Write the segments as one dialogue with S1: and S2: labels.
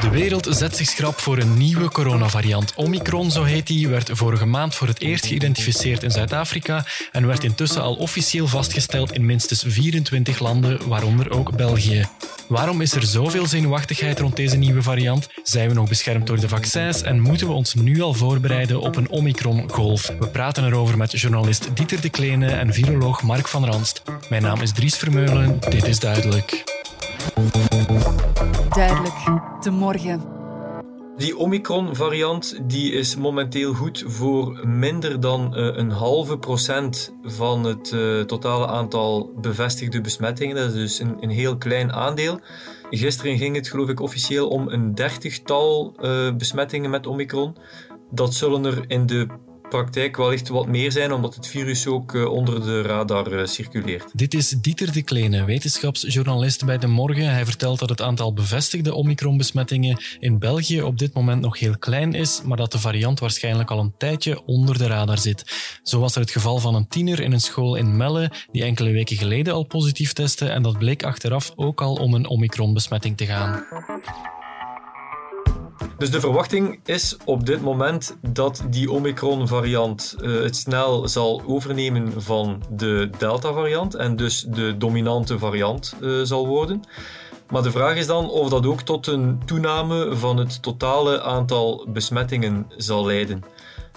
S1: De wereld zet zich schrap voor een nieuwe coronavariant. Omicron, zo heet die, werd vorige maand voor het eerst geïdentificeerd in Zuid-Afrika en werd intussen al officieel vastgesteld in minstens 24 landen, waaronder ook België. Waarom is er zoveel zenuwachtigheid rond deze nieuwe variant? Zijn we nog beschermd door de vaccins en moeten we ons nu al voorbereiden op een Omicron-golf? We praten erover met journalist Dieter de Kleene en viroloog Mark van Ranst. Mijn naam is Dries Vermeulen, dit is duidelijk.
S2: Duidelijk, de morgen.
S3: Die Omicron-variant die is momenteel goed voor minder dan uh, een halve procent van het uh, totale aantal bevestigde besmettingen. Dat is dus een, een, heel klein aandeel. Gisteren ging het, geloof ik, officieel om een dertigtal uh, besmettingen met Omicron. Dat zullen er in de praktijk wellicht wat meer zijn, omdat het virus ook uh, onder de radar uh, circuleert.
S1: Dit is Dieter de Kleene, wetenschapsjournalist bij De Morgen. Hij vertelt dat het aantal bevestigde Omicron-besmettingen in België op dit moment nog heel klein is, maar dat de variant waarschijnlijk al een tijdje onder de radar zit. Zo was er het geval van een tiener in een school in Melle die enkele weken geleden al positief testte en dat bleek achteraf ook al om een Omicron-besmetting te gaan.
S3: Dus de verwachting is op dit moment dat die Omicron-variant uh, het snel zal overnemen van de Delta-variant en dus de dominante variant uh, zal worden. Maar de vraag is dan of dat ook tot een toename van het totale aantal besmettingen zal leiden.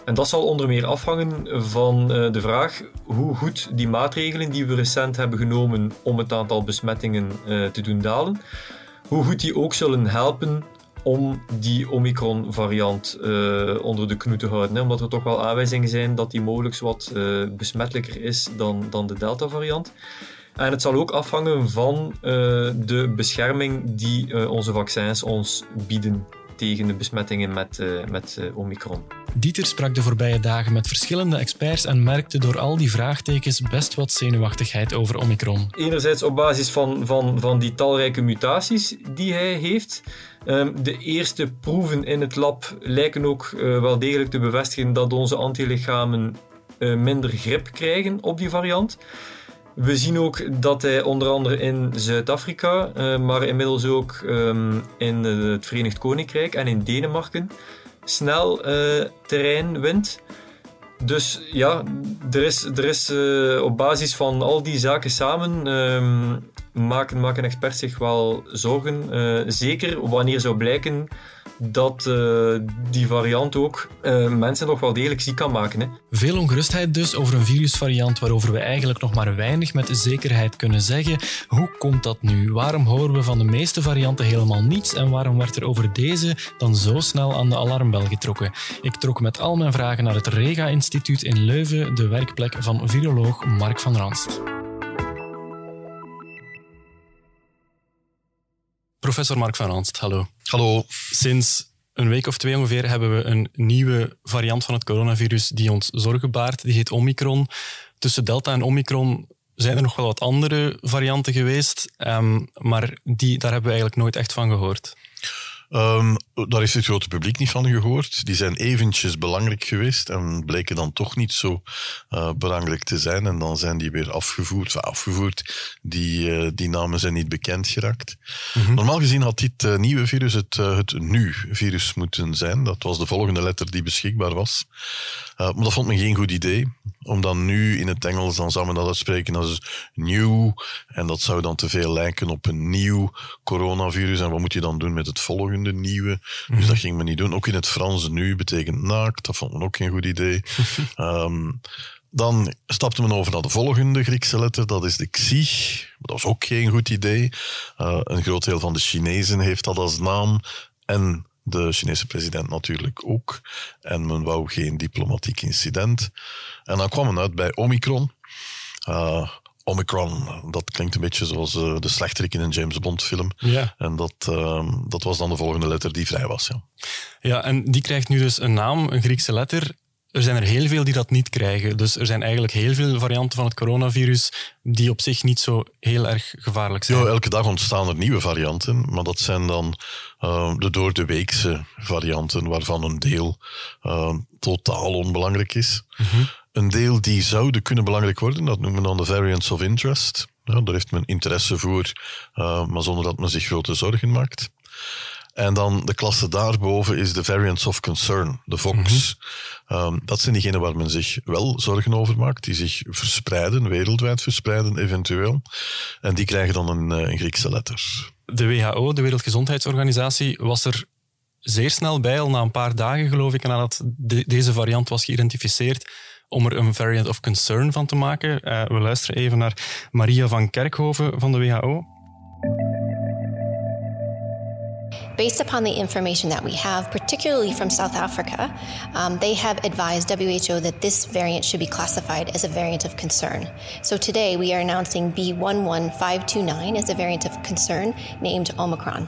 S3: En dat zal onder meer afhangen van uh, de vraag hoe goed die maatregelen die we recent hebben genomen om het aantal besmettingen te doen dalen, hoe goed die ook zullen helpen om die Omicron-variant uh, onder de knoe te houden. Hè? Omdat er toch wel aanwijzingen zijn dat die mogelijk wat uh, besmettelijker is dan, dan de Delta-variant. En het zal ook afhangen van uh, de bescherming die onze vaccins ons bieden tegen de besmettingen met, met Omicron.
S1: Dieter sprak de voorbije dagen met verschillende experts en merkte door al die vraagtekens best wat zenuwachtigheid over Omicron.
S3: Enerzijds op basis van, van, van die talrijke mutaties die hij heeft. Um, de eerste proeven in het lab lijken ook uh, wel degelijk te bevestigen dat onze antilichamen minder grip krijgen op die variant. We zien ook dat hij onder andere in Zuid-Afrika, uh, maar inmiddels ook um, in het Verenigd Koninkrijk en in Denemarken snel terrein wint. Dus ja, er is, er is uh, op basis van al die zaken samen um, maken, maken experts zich wel zorgen. Zeker wanneer zou blijken dat uh, die variant ook uh, mensen nog wel degelijk ziek kan maken. Hè.
S1: Veel ongerustheid dus over een virusvariant waarover we eigenlijk nog maar weinig met zekerheid kunnen zeggen. Hoe komt dat nu? Waarom horen we van de meeste varianten helemaal niets en waarom werd er over deze dan zo snel aan de alarmbel getrokken? Ik trok met al mijn vragen naar het Rega-instituut in Leuven, de werkplek van viroloog Mark van Ranst. Professor Mark van Ranst, hallo.
S4: Hallo.
S1: Sinds een week of twee ongeveer hebben we een nieuwe variant van het coronavirus die ons zorgen baart. Die heet Omicron. Tussen Delta en Omicron zijn er nog wel wat andere varianten geweest, um, maar die, daar hebben we eigenlijk nooit echt van gehoord.
S4: Um, daar heeft het grote publiek niet van gehoord. Die zijn eventjes belangrijk geweest en bleken dan toch niet zo uh, belangrijk te zijn. En dan zijn die weer afgevoerd. Enfin, afgevoerd. Die, uh, die namen zijn niet bekend geraakt. Mm -hmm. Normaal gezien had dit uh, nieuwe virus het, het nu-virus moeten zijn. Dat was de volgende letter die beschikbaar was. maar dat vond men geen goed idee. Om dan nu in het Engels, dan zou men dat uitspreken als nieuw. En dat zou dan te veel lijken op een nieuw coronavirus. En wat moet je dan doen met het volgende nieuwe? Dus dat ging men niet doen. Ook in het Frans nu betekent naakt. Dat vond men ook geen goed idee. um, dan stapte men over naar de volgende Griekse letter. Dat is de Xi. Dat was ook geen goed idee. Uh, een groot deel van de Chinezen heeft dat als naam. En de Chinese president natuurlijk ook. En men wou geen diplomatiek incident. En dan kwam men uit bij Omicron. Uh, Omicron, dat klinkt een beetje zoals uh, de slechterik in een James Bond film.
S1: Ja.
S4: En dat, uh, dat was dan de volgende letter die vrij was. Ja.
S1: ja, en die krijgt nu dus een naam, een Griekse letter. Er zijn er heel veel die dat niet krijgen. Dus er zijn eigenlijk heel veel varianten van het coronavirus die op zich niet zo heel erg gevaarlijk zijn.
S4: Ja, elke dag ontstaan er nieuwe varianten, maar dat zijn dan uh, de door de weekse varianten, waarvan een deel uh, totaal onbelangrijk is.
S1: Mm -hmm.
S4: Een deel die zouden kunnen belangrijk worden, dat noemen we dan de variants of interest. Ja, daar heeft men interesse voor, uh, maar zonder dat men zich grote zorgen maakt. En dan de klasse daarboven is de variants of concern, de VOX. Mm um, dat zijn diegenen waar men zich wel zorgen over maakt, die zich verspreiden, wereldwijd verspreiden eventueel. En die krijgen dan een, eh, een Griekse letter.
S1: De WHO, de Wereldgezondheidsorganisatie, was er zeer snel bij, al na een paar dagen geloof ik, nadat de, deze variant was geïdentificeerd, om er een variant of concern van te maken. Uh, we luisteren even naar Maria van Kerkhoven van de WHO.
S5: Based upon the information that we have, particularly from South Africa, um, they have advised WHO that this variant should be classified as a variant of concern. So today we are announcing B11529 as a variant of concern named Omicron.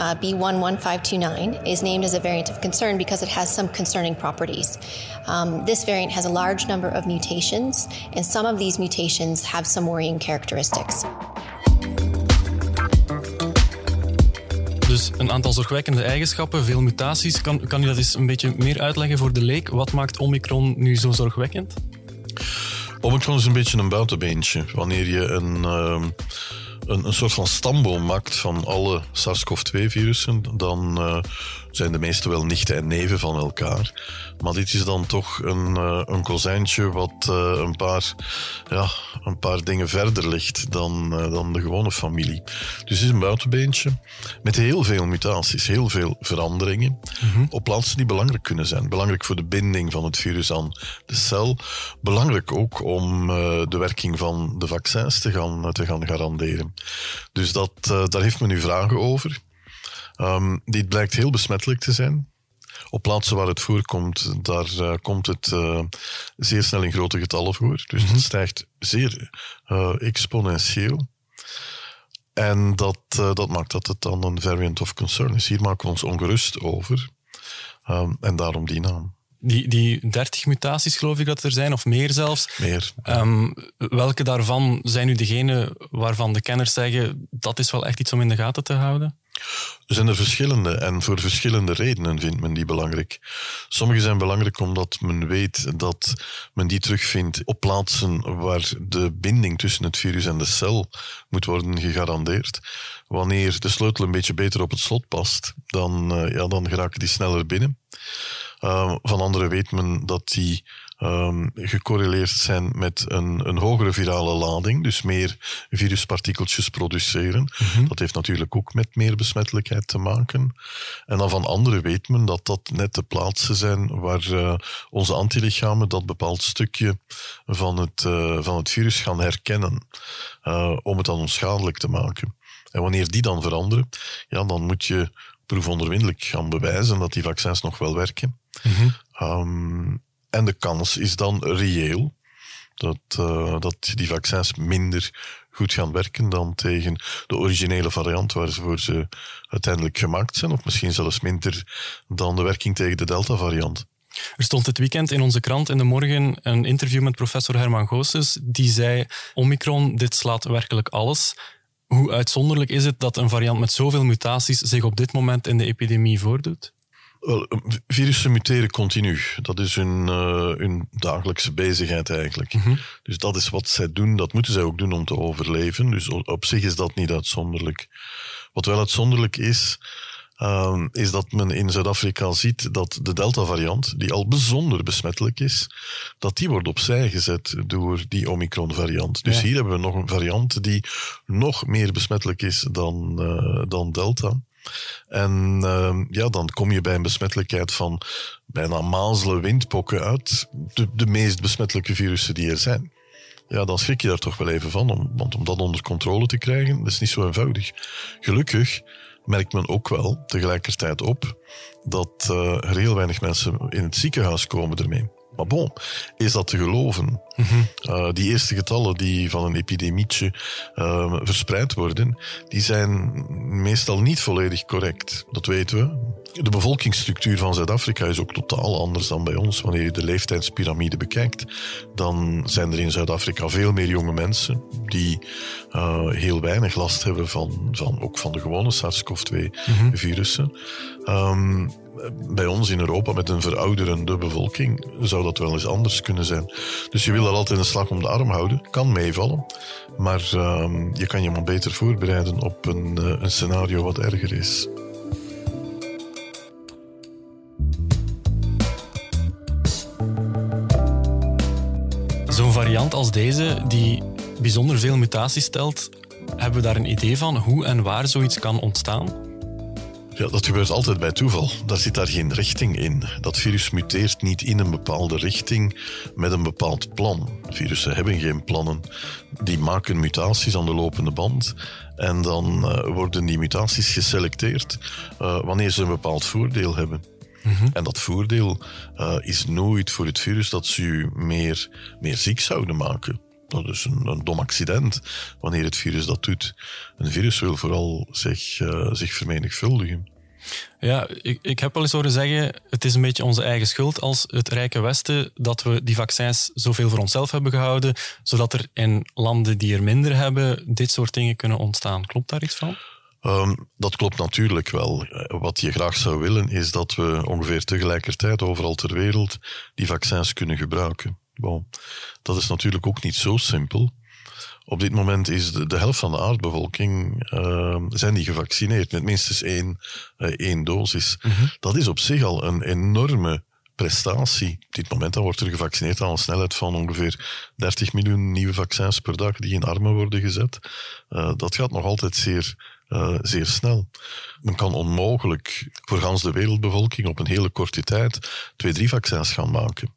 S5: Uh, B11529 is named as a variant of concern because it has some concerning properties. Um, this variant has a large number of mutations, and some of these mutations have some worrying characteristics.
S1: Dus een aantal zorgwekkende eigenschappen, veel mutaties. Kan, kan u dat eens een beetje meer uitleggen voor de leek? Wat maakt Omicron nu zo zorgwekkend?
S4: Omicron is een beetje een buitenbeentje. Wanneer je een, uh, een, een, soort van stamboom maakt van alle SARS-CoV-2-virussen, dan uh, zijn de meeste wel nichten en neven van elkaar. Maar dit is dan toch een, uh, een kozijntje wat uh, een, paar, ja, een paar dingen verder ligt dan, uh, dan de gewone familie. Dus het is een buitenbeentje met heel veel mutaties, heel veel veranderingen mm-hmm. op plaatsen die belangrijk kunnen zijn. Belangrijk voor de binding van het virus aan de cel. Belangrijk ook om de werking van de vaccins te gaan, te gaan garanderen. Dus dat, daar heeft men nu vragen over. Um, dit blijkt heel besmettelijk te zijn. Op plaatsen waar het voorkomt, daar uh, komt het uh, zeer snel in grote getallen voor. Dus mm-hmm. dat stijgt zeer uh, exponentieel. En dat, dat maakt dat het dan een variant of concern is. Hier maken we ons ongerust over. Um, en daarom die naam.
S1: Die, die 30 mutaties geloof ik dat er zijn, of meer zelfs.
S4: Meer.
S1: Um, welke daarvan zijn nu degene waarvan de kenners zeggen dat is wel echt iets om in de gaten te houden?
S4: Er zijn er verschillende en voor verschillende redenen vindt men die belangrijk. Sommige zijn belangrijk omdat men weet dat men die terugvindt op plaatsen waar de binding tussen het virus en de cel moet worden gegarandeerd. Wanneer de sleutel een beetje beter op het slot past, dan, uh, ja, dan geraken die sneller binnen. Uh, van anderen weet men dat die um, gecorreleerd zijn met een, een hogere virale lading, dus meer viruspartikeltjes produceren. Mm-hmm. Dat heeft natuurlijk ook met meer besmettelijkheid te maken. En dan van anderen weet men dat dat net de plaatsen zijn waar uh, onze antilichamen dat bepaald stukje van het, uh, van het virus gaan herkennen, uh, om het dan onschadelijk te maken. En wanneer die dan veranderen, ja, dan moet je proefonderwindelijk gaan bewijzen dat die vaccins nog wel werken. Mm-hmm. Um, en de kans is dan reëel dat, uh, dat die vaccins minder goed gaan werken dan tegen de originele variant waarvoor ze uiteindelijk gemaakt zijn, of misschien zelfs minder dan de werking tegen de Delta-variant.
S1: Er stond dit weekend in onze krant in de morgen een interview met professor Herman Goossens, die zei: Omicron, dit slaat werkelijk alles. Hoe uitzonderlijk is het dat een variant met zoveel mutaties zich op dit moment in de epidemie voordoet?
S4: Wel, virussen muteren continu. Dat is hun, uh, hun dagelijkse bezigheid eigenlijk. Mm -hmm. Dus dat is wat zij doen. Dat moeten zij ook doen om te overleven. Dus op zich is dat niet uitzonderlijk. Wat wel uitzonderlijk is, uh, is dat men in Zuid-Afrika ziet dat de Delta-variant, die al bijzonder besmettelijk is, dat die wordt opzij gezet door die Omicron-variant. Dus ja. hier hebben we nog een variant die nog meer besmettelijk is dan, uh, dan Delta. En uh, ja, dan kom je bij een besmettelijkheid van bijna mazelen, windpokken uit. De, de meest besmettelijke virussen die er zijn. Ja, dan schrik je daar toch wel even van. Om, want om dat onder controle te krijgen, dat is niet zo eenvoudig. Gelukkig merkt men ook wel tegelijkertijd op dat uh, er heel weinig mensen in het ziekenhuis komen ermee. Maar bon, is dat te geloven? Mm-hmm. Uh, die eerste getallen die van een epidemietje uh, verspreid worden, die zijn meestal niet volledig correct. Dat weten we. De bevolkingsstructuur van Zuid-Afrika is ook totaal anders dan bij ons. Wanneer je de leeftijdspyramide bekijkt, dan zijn er in Zuid-Afrika veel meer jonge mensen die uh, heel weinig last hebben van, van ook van de gewone SARS-CoV-2-virussen. Mm-hmm. Um, bij ons in Europa met een verouderende bevolking zou dat wel eens anders kunnen zijn. Dus je wil dat altijd een slag om de arm houden. Kan meevallen. Maar ehm, je kan je maar beter voorbereiden op een, uh, een scenario wat erger is.
S1: Zo'n variant als deze, die bijzonder veel mutaties stelt, hebben we daar een idee van hoe en waar zoiets kan ontstaan?
S4: Ja, dat gebeurt altijd bij toeval. Daar zit daar geen richting in. Dat virus muteert niet in een bepaalde richting met een bepaald plan. Virussen hebben geen plannen. Die maken mutaties aan de lopende band. En dan uh, worden die mutaties geselecteerd uh, wanneer ze een bepaald voordeel hebben. Mm -hmm. En dat voordeel uh, is nooit voor het virus dat ze u meer, meer ziek zouden maken. Dat is een, een, dom accident wanneer het virus dat doet. Een virus wil vooral zich, uh, zich vermenigvuldigen.
S1: Ja, ik, ik heb wel eens horen zeggen, het is een beetje onze eigen schuld als het rijke Westen dat we die vaccins zoveel voor onszelf hebben gehouden, zodat er in landen die er minder hebben, dit soort dingen kunnen ontstaan. Klopt daar iets van?
S4: Um, dat klopt natuurlijk wel. Wat je graag zou willen is dat we ongeveer tegelijkertijd overal ter wereld die vaccins kunnen gebruiken. Dat is natuurlijk ook niet zo simpel. Op dit moment is de, de helft van de aardbevolking uh, zijn die gevaccineerd met minstens één, uh, één dosis. Mm -hmm. Dat is op zich al een enorme prestatie. Op dit moment dan wordt er gevaccineerd aan een snelheid van ongeveer 30 miljoen nieuwe vaccins per dag die in armen worden gezet. Uh, dat gaat nog altijd zeer, uh, zeer snel. Men kan onmogelijk voor gans de wereldbevolking op een hele korte tijd twee, drie vaccins gaan maken.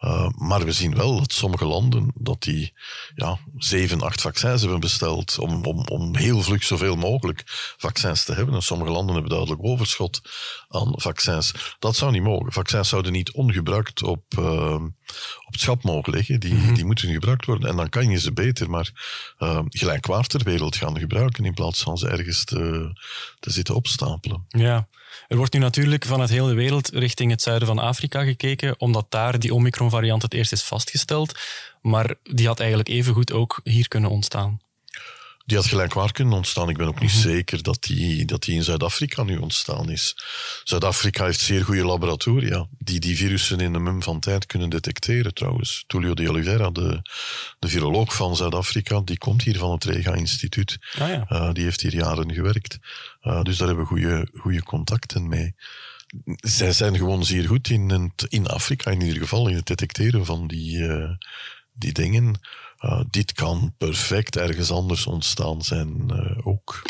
S4: Uh, maar we zien wel dat sommige landen dat die ja, zeven, acht vaccins hebben besteld om, om, om heel vlug zoveel mogelijk vaccins te hebben. En sommige landen hebben duidelijk overschot aan vaccins. Dat zou niet mogen. Vaccins zouden niet ongebruikt op, uh, op het schap mogen liggen. Die, mm -hmm. die moeten gebruikt worden. En dan kan je ze beter, maar uh, gelijkwaardig ter wereld gaan gebruiken in plaats van ze ergens te, te zitten opstapelen.
S1: Ja. Er wordt nu natuurlijk vanuit heel de wereld richting het zuiden van Afrika gekeken, omdat daar die Omicron-variant het eerst is vastgesteld. Maar die had eigenlijk evengoed ook hier kunnen ontstaan.
S4: Die had gelijkwaar kunnen ontstaan. Ik ben ook niet mm -hmm. zeker dat die, dat die in Zuid-Afrika nu ontstaan is. Zuid-Afrika heeft zeer goede laboratoria die die virussen in de mum van tijd kunnen detecteren trouwens. Tulio de Oliveira, de, de viroloog van Zuid-Afrika, die komt hier van het Rega-instituut.
S1: Ah, ja.
S4: uh, die heeft hier jaren gewerkt. Uh, dus daar hebben we goede, contacten mee. Zij zijn gewoon zeer goed in, in Afrika, in ieder geval, in het detecteren van die, uh, die dingen. Uh, dit kan perfect ergens anders ontstaan zijn uh, ook.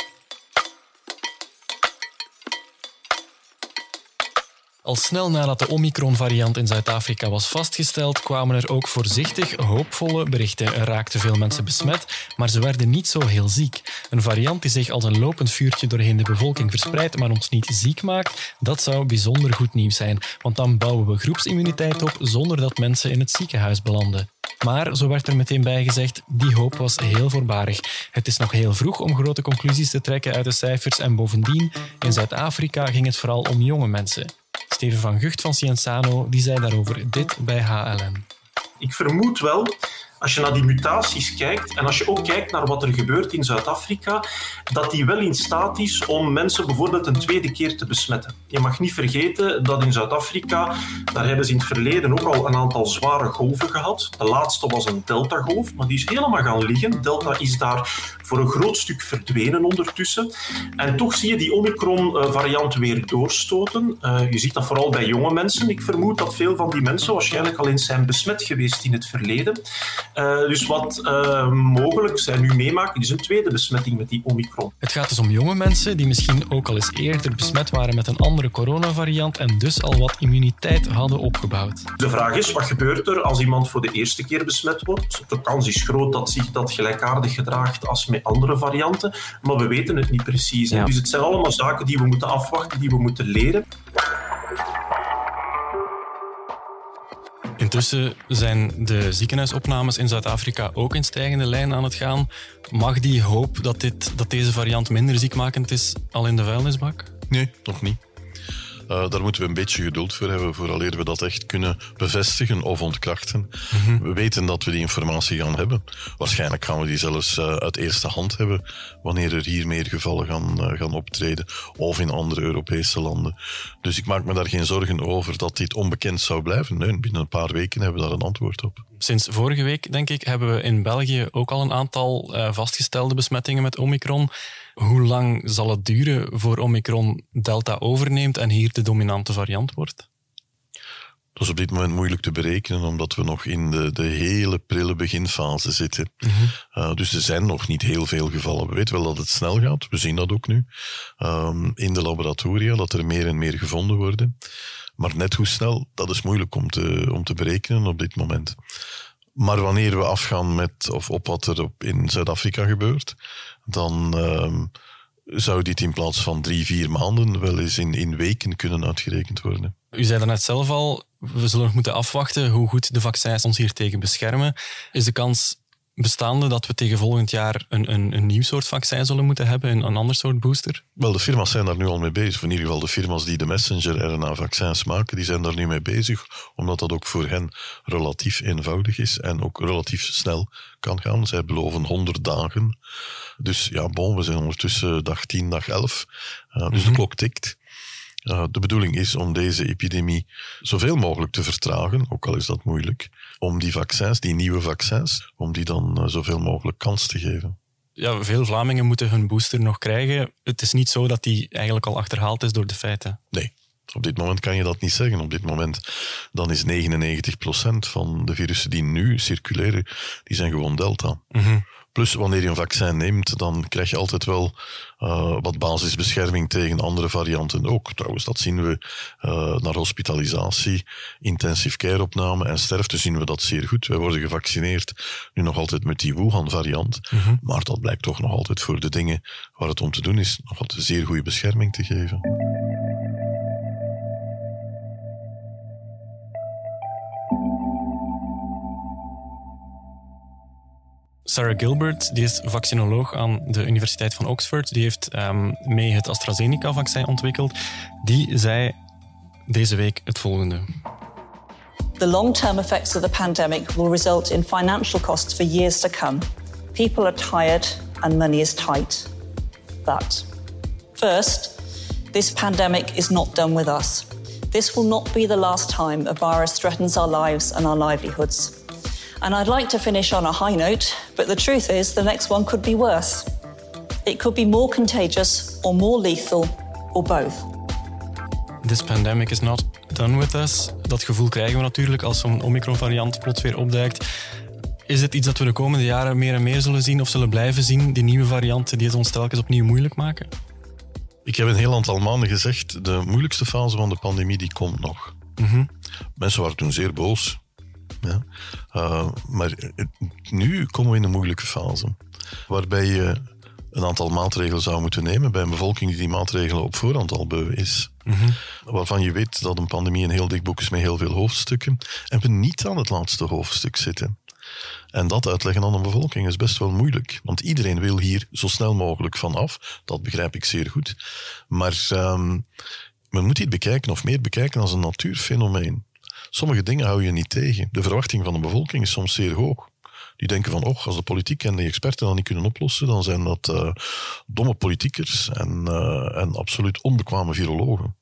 S1: Al snel nadat de Omicron-variant in Zuid-Afrika was vastgesteld, kwamen er ook voorzichtig hoopvolle berichten. Er raakten veel mensen besmet, maar ze werden niet zo heel ziek. Een variant die zich als een lopend vuurtje doorheen de bevolking verspreidt, maar ons niet ziek maakt, dat zou bijzonder goed nieuws zijn. Want dan bouwen we groepsimmuniteit op zonder dat mensen in het ziekenhuis belanden. Maar, zo werd er meteen bij gezegd, die hoop was heel voorbarig. Het is nog heel vroeg om grote conclusies te trekken uit de cijfers en bovendien, in Zuid-Afrika ging het vooral om jonge mensen. Steven van Gucht van Cienzano die zei daarover dit bij HLN.
S6: Ik vermoed wel als je naar die mutaties kijkt en als je ook kijkt naar wat er gebeurt in Zuid-Afrika, dat die wel in staat is om mensen bijvoorbeeld een tweede keer te besmetten. Je mag niet vergeten dat in Zuid-Afrika, daar hebben ze in het verleden ook al een aantal zware golven gehad. De laatste was een delta-golf, maar die is helemaal gaan liggen. Delta is daar voor een groot stuk verdwenen ondertussen. En toch zie je die Omicron-variant weer doorstoten. Uh, je ziet dat vooral bij jonge mensen. Ik vermoed dat veel van die mensen waarschijnlijk al eens zijn besmet geweest in het verleden. Uh, dus wat uh, mogelijk zij nu meemaken, is een tweede besmetting met die Omicron.
S1: Het gaat dus om jonge mensen die misschien ook al eens eerder besmet waren met een andere coronavariant en dus al wat immuniteit hadden opgebouwd.
S6: De vraag is, wat gebeurt er als iemand voor de eerste keer besmet wordt? De kans is groot dat zich dat gelijkaardig gedraagt als met andere varianten, maar we weten het niet precies. Ja. Dus het zijn allemaal zaken die we moeten afwachten, die we moeten leren.
S1: Intussen zijn de ziekenhuisopnames in Zuid-Afrika ook in stijgende lijn aan het gaan. Mag die hoop dat, dit, dat deze variant minder ziekmakend is al in de vuilnisbak?
S4: Nee, nog niet. Uh, daar moeten we een beetje geduld voor hebben, vooraleer we dat echt kunnen bevestigen of ontkrachten. Mhm. We weten dat we die informatie gaan hebben. Waarschijnlijk gaan we die zelfs uh, uit eerste hand hebben wanneer er hier meer gevallen gaan, uh, gaan optreden of in andere Europese landen. Dus ik maak me daar geen zorgen over dat dit onbekend zou blijven. Nee, binnen een paar weken hebben we daar een antwoord op.
S1: Sinds vorige week, denk ik, hebben we in België ook al een aantal vastgestelde besmettingen met Omicron. Hoe lang zal het duren voor Omicron Delta overneemt en hier de dominante variant wordt?
S4: Dat is op dit moment moeilijk te berekenen, omdat we nog in de, de hele prille beginfase zitten. Mhm. uh, dus er zijn nog niet heel veel gevallen. We weten wel dat het snel gaat, we zien dat ook nu. Um, in de laboratoria, dat er meer en meer gevonden worden. Maar net hoe snel, dat is moeilijk om te, om te berekenen op dit moment. Maar wanneer we afgaan met, of op wat er in Zuid-Afrika gebeurt, dan um, zou dit in plaats van drie, vier maanden wel eens in, in weken kunnen uitgerekend worden.
S1: U zei daarnet zelf al, we zullen nog moeten afwachten hoe goed de vaccins ons hier tegen beschermen. Is de kans bestaande dat we tegen volgend jaar een, een, een nieuw soort vaccin zullen moeten hebben, een, een ander soort booster?
S4: Wel, de firma's zijn daar nu al mee bezig. In ieder geval de firma's die de messenger-RNA-vaccins maken, die zijn daar nu mee bezig, omdat dat ook voor hen relatief eenvoudig is en ook relatief snel kan gaan. Zij beloven 100 dagen. Dus ja, bon, we zijn ondertussen dag 10, dag 11. Uh, dus de mhm. klok tikt. Uh, de bedoeling is om deze epidemie zoveel mogelijk te vertragen, ook al is dat moeilijk, om die vaccins, die nieuwe vaccins, om die dan uh, zoveel mogelijk kans te geven.
S1: Ja, veel Vlamingen moeten hun booster nog krijgen. Het is niet zo dat die eigenlijk al achterhaald is door de feiten.
S4: Nee, op dit moment kan je dat niet zeggen. Op dit moment dan is 99% van de virussen die nu circuleren, die zijn gewoon delta. Mm Plus, wanneer je een vaccin neemt, dan krijg je altijd wel uh, wat basisbescherming tegen andere varianten ook. Trouwens, dat zien we uh, naar hospitalisatie, intensive care opname en sterfte zien we dat zeer goed. Wij worden gevaccineerd nu nog altijd met die Wuhan-variant, mm maar dat blijkt toch nog altijd voor de dingen waar het om te doen is, nog altijd zeer goede bescherming te geven.
S1: Sarah Gilbert, die is vaccinoloog aan de Universiteit van Oxford. Die heeft um, mee het AstraZeneca-vaccin ontwikkeld. Die zei deze week het volgende.
S7: The long-term effects of the pandemic will result in financial costs for years to come. People are tired and money is tight. But first, this pandemic is not done with us. This will not be the last time a virus threatens our lives and our livelihoods. And I'd like to finish on a high note, but the truth is the next one could be worse. It could be more contagious or more lethal or both.
S1: This pandemic is not done with us. Dat gevoel krijgen we natuurlijk als zo'n Omicron-variant plots weer opduikt. Is het iets dat we de komende jaren meer en meer zullen zien of zullen blijven zien? Die nieuwe varianten die het ons telkens opnieuw moeilijk maken?
S4: Ik heb een heel aantal maanden gezegd, de moeilijkste fase van de pandemie die komt nog. Mm Mensen waren toen zeer boos. Ja. Uh, maar nu komen we in een moeilijke fase. Waarbij je een aantal maatregelen zou moeten nemen bij een bevolking die die maatregelen op voorhand al beu is. Mm Waarvan je weet dat een pandemie een heel dik boek is met heel veel hoofdstukken. En we niet aan het laatste hoofdstuk zitten. En dat uitleggen aan een bevolking is best wel moeilijk. Want iedereen wil hier zo snel mogelijk van af. Dat begrijp ik zeer goed. Maar um, men moet dit bekijken, of meer bekijken, als een natuurfenomeen. Sommige dingen hou je niet tegen. De verwachting van de bevolking is soms zeer hoog. Die denken van, oh, als de politiek en de experten dat niet kunnen oplossen, dan zijn dat uh, domme politiekers en, uh, en absoluut onbekwame virologen.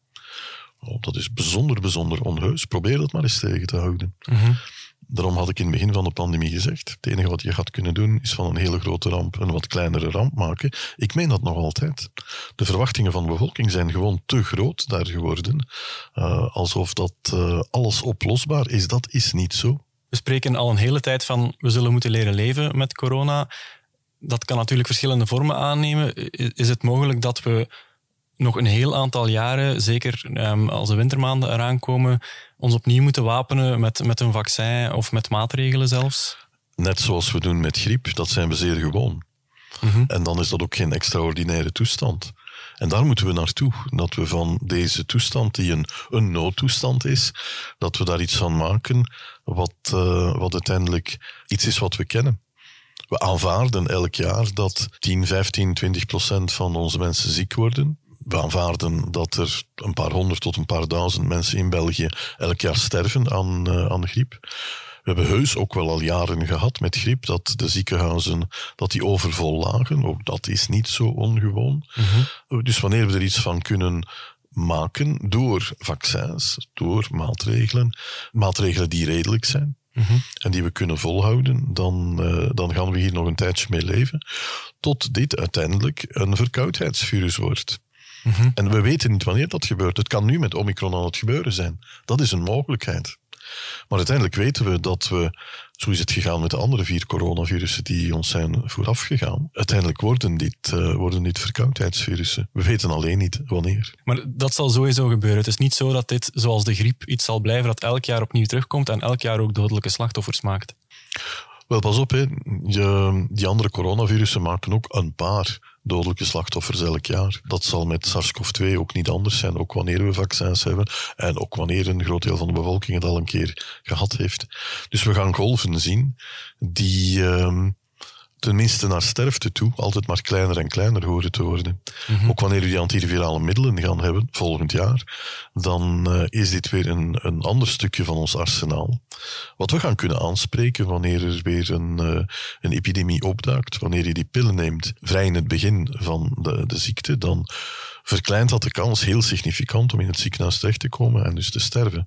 S4: Oh, dat is bijzonder, bijzonder onheus. Probeer dat maar eens tegen te houden. Mm. Daarom had ik in het begin van de pandemie gezegd: het enige wat je gaat kunnen doen is van een hele grote ramp een wat kleinere ramp maken. Ik meen dat nog altijd. De verwachtingen van de bevolking zijn gewoon te groot daar geworden. Uh, alsof dat uh, alles oplosbaar is. Dat is niet zo.
S1: We spreken al een hele tijd van we zullen moeten leren leven met corona. Dat kan natuurlijk verschillende vormen aannemen. Is het mogelijk dat we nog een heel aantal jaren, zeker um, als de wintermaanden eraan komen, ons opnieuw moeten wapenen met, met een vaccin of met maatregelen zelfs?
S4: Net zoals we doen met griep, dat zijn we zeer gewoon. Mm En dan is dat ook geen extraordinaire toestand. En daar moeten we naartoe. Dat we van deze toestand, die een, een noodtoestand is, dat we daar iets van maken wat, uh, wat uiteindelijk iets is wat we kennen. We aanvaarden elk jaar dat 10, 15, 20 procent van onze mensen ziek worden we aanvaarden dat er een paar honderd tot een paar duizend mensen in België elk jaar sterven aan, uh, aan griep. We hebben heus ook wel al jaren gehad met griep dat de ziekenhuizen dat die overvol lagen. Ook dat is niet zo ongewoon.
S1: Mhm.
S4: Dus wanneer we er iets van kunnen maken door vaccins, door maatregelen, maatregelen die redelijk zijn,
S1: Mhm.
S4: en die we kunnen volhouden, dan, uh, dan gaan we hier nog een tijdje mee leven. Tot dit uiteindelijk een verkoudheidsvirus wordt.
S1: Mhm.
S4: En we weten niet wanneer dat gebeurt. Het kan nu met Omicron aan het gebeuren zijn. Dat is een mogelijkheid. Maar uiteindelijk weten we dat we, zo is het gegaan met de andere vier coronavirussen die ons zijn vooraf gegaan, uiteindelijk worden dit, uh, worden dit verkoudheidsvirussen. We weten alleen niet wanneer.
S1: Maar dat zal sowieso gebeuren. Het is niet zo dat dit, zoals de griep, iets zal blijven dat elk jaar opnieuw terugkomt en elk jaar ook dodelijke slachtoffers maakt.
S4: Wel, pas op, hè. Die andere coronavirussen maken ook een paar dodelijke slachtoffers elk jaar. Dat zal met SARS-CoV-2 ook niet anders zijn, ook wanneer we vaccins hebben en ook wanneer een groot deel van de bevolking het al een keer gehad heeft. Dus we gaan golven zien die uh, tenminste naar sterfte toe altijd maar kleiner en kleiner horen te worden. Mm -hmm. Ook wanneer we die antivirale middelen gaan hebben, volgend jaar, dan uh, is dit weer een, een ander stukje van ons arsenaal. Wat we gaan kunnen aanspreken wanneer er weer een, uh, een epidemie opduikt, wanneer je die pillen neemt vrij in het begin van de, de ziekte, dan verkleint dat de kans heel significant om in het ziekenhuis terecht te komen en dus te sterven.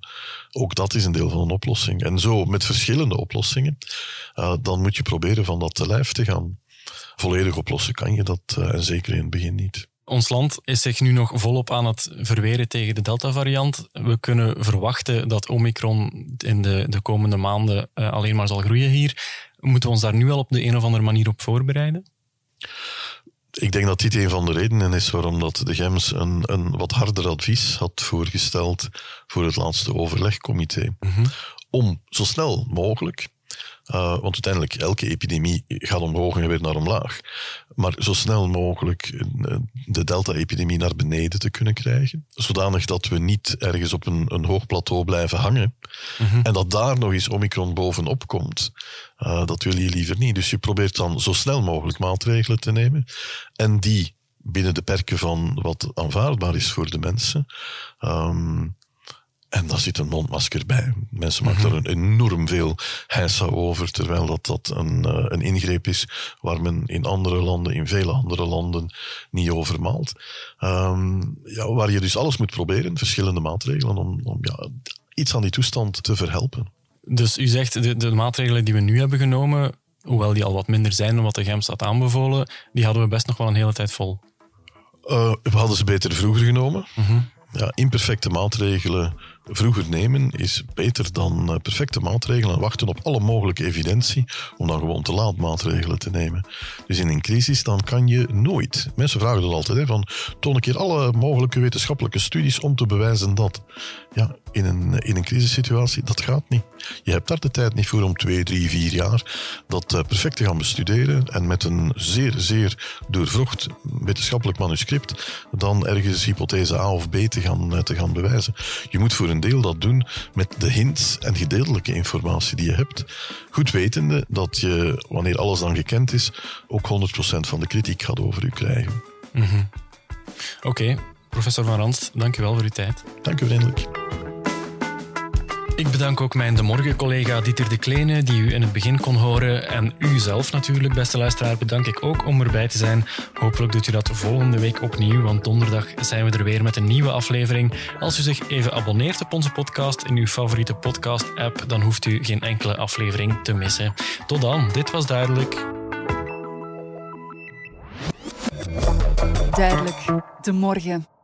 S4: Ook dat is een deel van een oplossing. En zo met verschillende oplossingen, uh, dan moet je proberen van dat te lijf te gaan. Volledig oplossen kan je dat, uh, en zeker in het begin niet.
S1: Ons land is zich nu nog volop aan het verweren tegen de Delta-variant. We kunnen verwachten dat Omicron in de, de komende maanden uh, alleen maar zal groeien hier. Moeten we ons daar nu al op de een of andere manier op voorbereiden?
S4: Ik denk dat dit een van de redenen is waarom dat de GEMS een, een wat harder advies had voorgesteld voor het laatste overlegcomité.
S1: Mm -hmm.
S4: Om zo snel mogelijk Uh, want uiteindelijk, elke epidemie gaat omhoog en weer naar omlaag. Maar zo snel mogelijk de delta-epidemie naar beneden te kunnen krijgen. Zodanig dat we niet ergens op een, een hoog plateau blijven hangen.
S1: Mm -hmm.
S4: En dat daar nog eens Omicron bovenop komt. Uh, dat wil je liever niet. Dus je probeert dan zo snel mogelijk maatregelen te nemen. En die binnen de perken van wat aanvaardbaar is voor de mensen. Um, en daar zit een mondmasker bij. Mensen maken
S1: Mhm.
S4: er een enorm veel heisa over, terwijl dat, dat een, uh, een ingreep is waar men in andere landen, in vele andere landen, niet over maalt. Um, ja, waar je dus alles moet proberen, verschillende maatregelen, om, om ja, iets aan die toestand te verhelpen.
S1: Dus u zegt, de, de maatregelen die we nu hebben genomen, hoewel die al wat minder zijn dan wat de GEMS had aanbevolen, die hadden we best nog wel een hele tijd vol.
S4: Uh, we hadden ze beter vroeger genomen.
S1: Mm -hmm.
S4: Ja, imperfecte maatregelen vroeger nemen is beter dan uh, perfecte maatregelen en wachten op alle mogelijke evidentie om dan gewoon te laat maatregelen te nemen. Dus in een crisis dan kan je nooit. Mensen vragen dat altijd, hè, van toon een keer alle mogelijke wetenschappelijke studies om te bewijzen dat. Ja, in een, in een crisissituatie, dat gaat niet. Je hebt daar de tijd niet voor om twee, drie, vier jaar dat uh, perfect te gaan bestuderen en met een zeer, zeer doorvrocht wetenschappelijk manuscript dan ergens hypothese A of B te gaan, uh, te gaan bewijzen. Je moet voor een deel dat doen met de hints en gedeeltelijke informatie die je hebt. Goed wetende dat je, wanneer alles dan gekend is, ook 100% van de kritiek gaat over u krijgen.
S1: Mm -hmm. Oké, okay. professor Van Ranst, dank u wel voor uw tijd.
S4: Dank u vriendelijk.
S1: Ik bedank ook mijn De Morgen-collega Dieter de Kleene, die u in het begin kon horen. En u zelf natuurlijk, beste luisteraar, bedank ik ook om erbij te zijn. Hopelijk doet u dat volgende week opnieuw, want donderdag zijn we er weer met een nieuwe aflevering. Als u zich even abonneert op onze podcast in uw favoriete podcast-app, dan hoeft u geen enkele aflevering te missen. Tot dan, dit was Duidelijk.
S2: Duidelijk, de morgen.